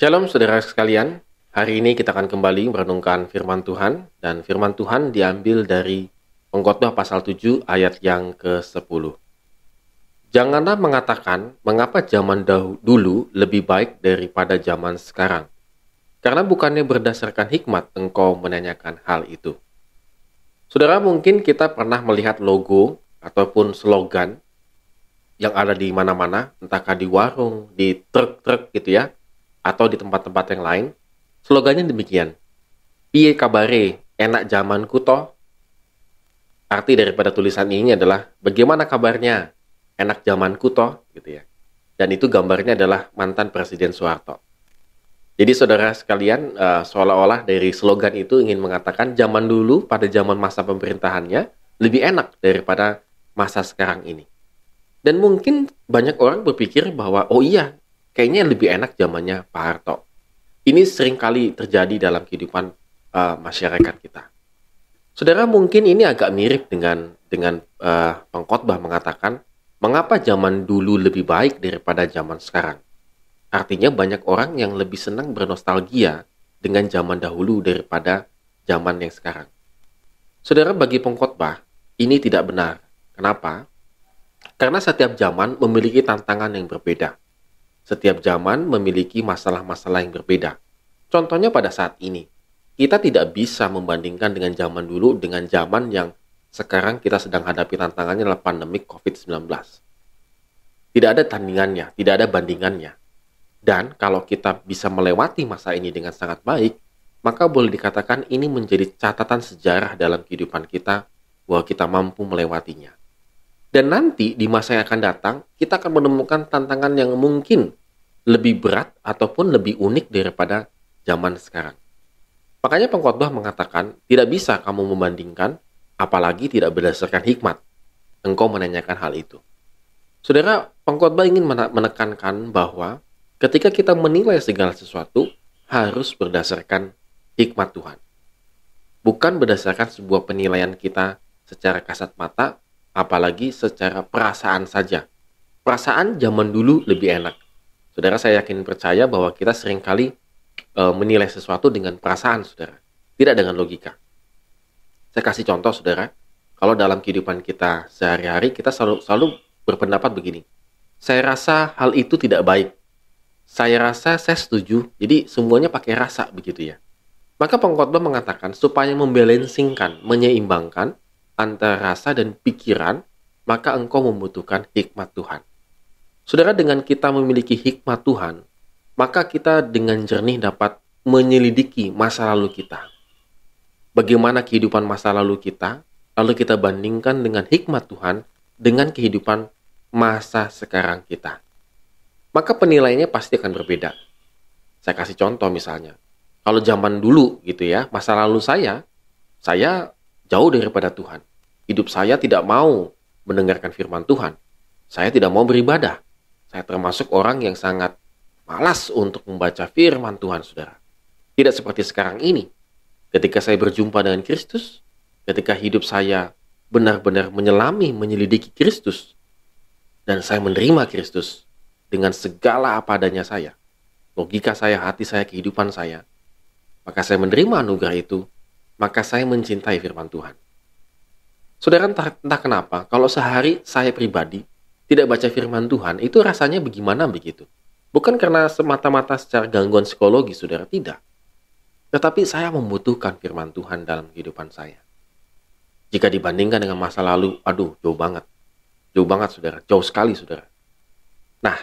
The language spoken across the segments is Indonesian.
Shalom saudara sekalian, hari ini kita akan kembali merenungkan firman Tuhan dan firman Tuhan diambil dari Pengkhotbah pasal 7 ayat yang ke-10. Janganlah mengatakan mengapa zaman dulu lebih baik daripada zaman sekarang. Karena bukannya berdasarkan hikmat engkau menanyakan hal itu. Saudara mungkin kita pernah melihat logo ataupun slogan yang ada di mana-mana, entahkah di warung, di truk-truk gitu ya, atau di tempat-tempat yang lain, slogannya demikian. Piye kabare, enak zaman kuto. Arti daripada tulisan ini adalah bagaimana kabarnya, enak zaman kuto, gitu ya. Dan itu gambarnya adalah mantan Presiden Soeharto. Jadi saudara sekalian, uh, seolah-olah dari slogan itu ingin mengatakan zaman dulu pada zaman masa pemerintahannya lebih enak daripada masa sekarang ini. Dan mungkin banyak orang berpikir bahwa oh iya, kayaknya lebih enak zamannya Pak Harto. Ini sering kali terjadi dalam kehidupan uh, masyarakat kita. Saudara mungkin ini agak mirip dengan dengan uh, pengkhotbah mengatakan mengapa zaman dulu lebih baik daripada zaman sekarang. Artinya banyak orang yang lebih senang bernostalgia dengan zaman dahulu daripada zaman yang sekarang. Saudara bagi pengkhotbah ini tidak benar. Kenapa? Karena setiap zaman memiliki tantangan yang berbeda. Setiap zaman memiliki masalah-masalah yang berbeda. Contohnya pada saat ini, kita tidak bisa membandingkan dengan zaman dulu dengan zaman yang sekarang kita sedang hadapi tantangannya adalah pandemi COVID-19. Tidak ada tandingannya, tidak ada bandingannya. Dan kalau kita bisa melewati masa ini dengan sangat baik, maka boleh dikatakan ini menjadi catatan sejarah dalam kehidupan kita bahwa kita mampu melewatinya. Dan nanti di masa yang akan datang, kita akan menemukan tantangan yang mungkin lebih berat ataupun lebih unik daripada zaman sekarang. Makanya pengkhotbah mengatakan, tidak bisa kamu membandingkan, apalagi tidak berdasarkan hikmat. Engkau menanyakan hal itu. Saudara, pengkhotbah ingin menekankan bahwa ketika kita menilai segala sesuatu, harus berdasarkan hikmat Tuhan. Bukan berdasarkan sebuah penilaian kita secara kasat mata, apalagi secara perasaan saja. Perasaan zaman dulu lebih enak. Saudara, saya yakin percaya bahwa kita sering kali e, menilai sesuatu dengan perasaan, saudara. Tidak dengan logika. Saya kasih contoh, saudara. Kalau dalam kehidupan kita sehari-hari, kita selalu, selalu berpendapat begini. Saya rasa hal itu tidak baik. Saya rasa saya setuju. Jadi semuanya pakai rasa begitu ya. Maka pengkhotbah mengatakan supaya membalancingkan, menyeimbangkan antara rasa dan pikiran, maka engkau membutuhkan hikmat Tuhan. Saudara, dengan kita memiliki hikmat Tuhan, maka kita dengan jernih dapat menyelidiki masa lalu kita. Bagaimana kehidupan masa lalu kita, lalu kita bandingkan dengan hikmat Tuhan dengan kehidupan masa sekarang kita. Maka penilaiannya pasti akan berbeda. Saya kasih contoh misalnya. Kalau zaman dulu gitu ya, masa lalu saya, saya jauh daripada Tuhan hidup saya tidak mau mendengarkan firman Tuhan. Saya tidak mau beribadah. Saya termasuk orang yang sangat malas untuk membaca firman Tuhan, saudara. Tidak seperti sekarang ini. Ketika saya berjumpa dengan Kristus, ketika hidup saya benar-benar menyelami, menyelidiki Kristus, dan saya menerima Kristus dengan segala apa adanya saya, logika saya, hati saya, kehidupan saya, maka saya menerima anugerah itu, maka saya mencintai firman Tuhan. Saudara entah, entah kenapa, kalau sehari saya pribadi tidak baca firman Tuhan, itu rasanya bagaimana begitu? Bukan karena semata-mata secara gangguan psikologi, saudara, tidak. Tetapi saya membutuhkan firman Tuhan dalam kehidupan saya. Jika dibandingkan dengan masa lalu, aduh, jauh banget. Jauh banget, saudara. Jauh sekali, saudara. Nah,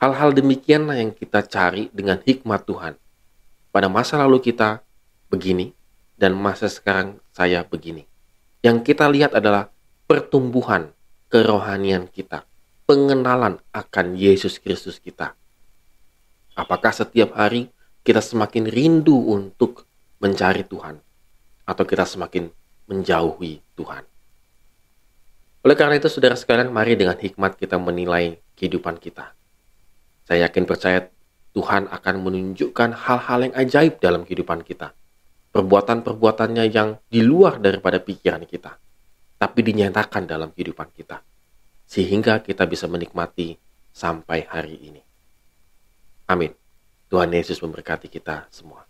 hal-hal demikianlah yang kita cari dengan hikmat Tuhan. Pada masa lalu kita begini, dan masa sekarang saya begini. Yang kita lihat adalah pertumbuhan kerohanian kita, pengenalan akan Yesus Kristus kita. Apakah setiap hari kita semakin rindu untuk mencari Tuhan, atau kita semakin menjauhi Tuhan? Oleh karena itu, saudara sekalian, mari dengan hikmat kita menilai kehidupan kita. Saya yakin percaya Tuhan akan menunjukkan hal-hal yang ajaib dalam kehidupan kita perbuatan-perbuatannya yang di luar daripada pikiran kita, tapi dinyatakan dalam kehidupan kita, sehingga kita bisa menikmati sampai hari ini. Amin. Tuhan Yesus memberkati kita semua.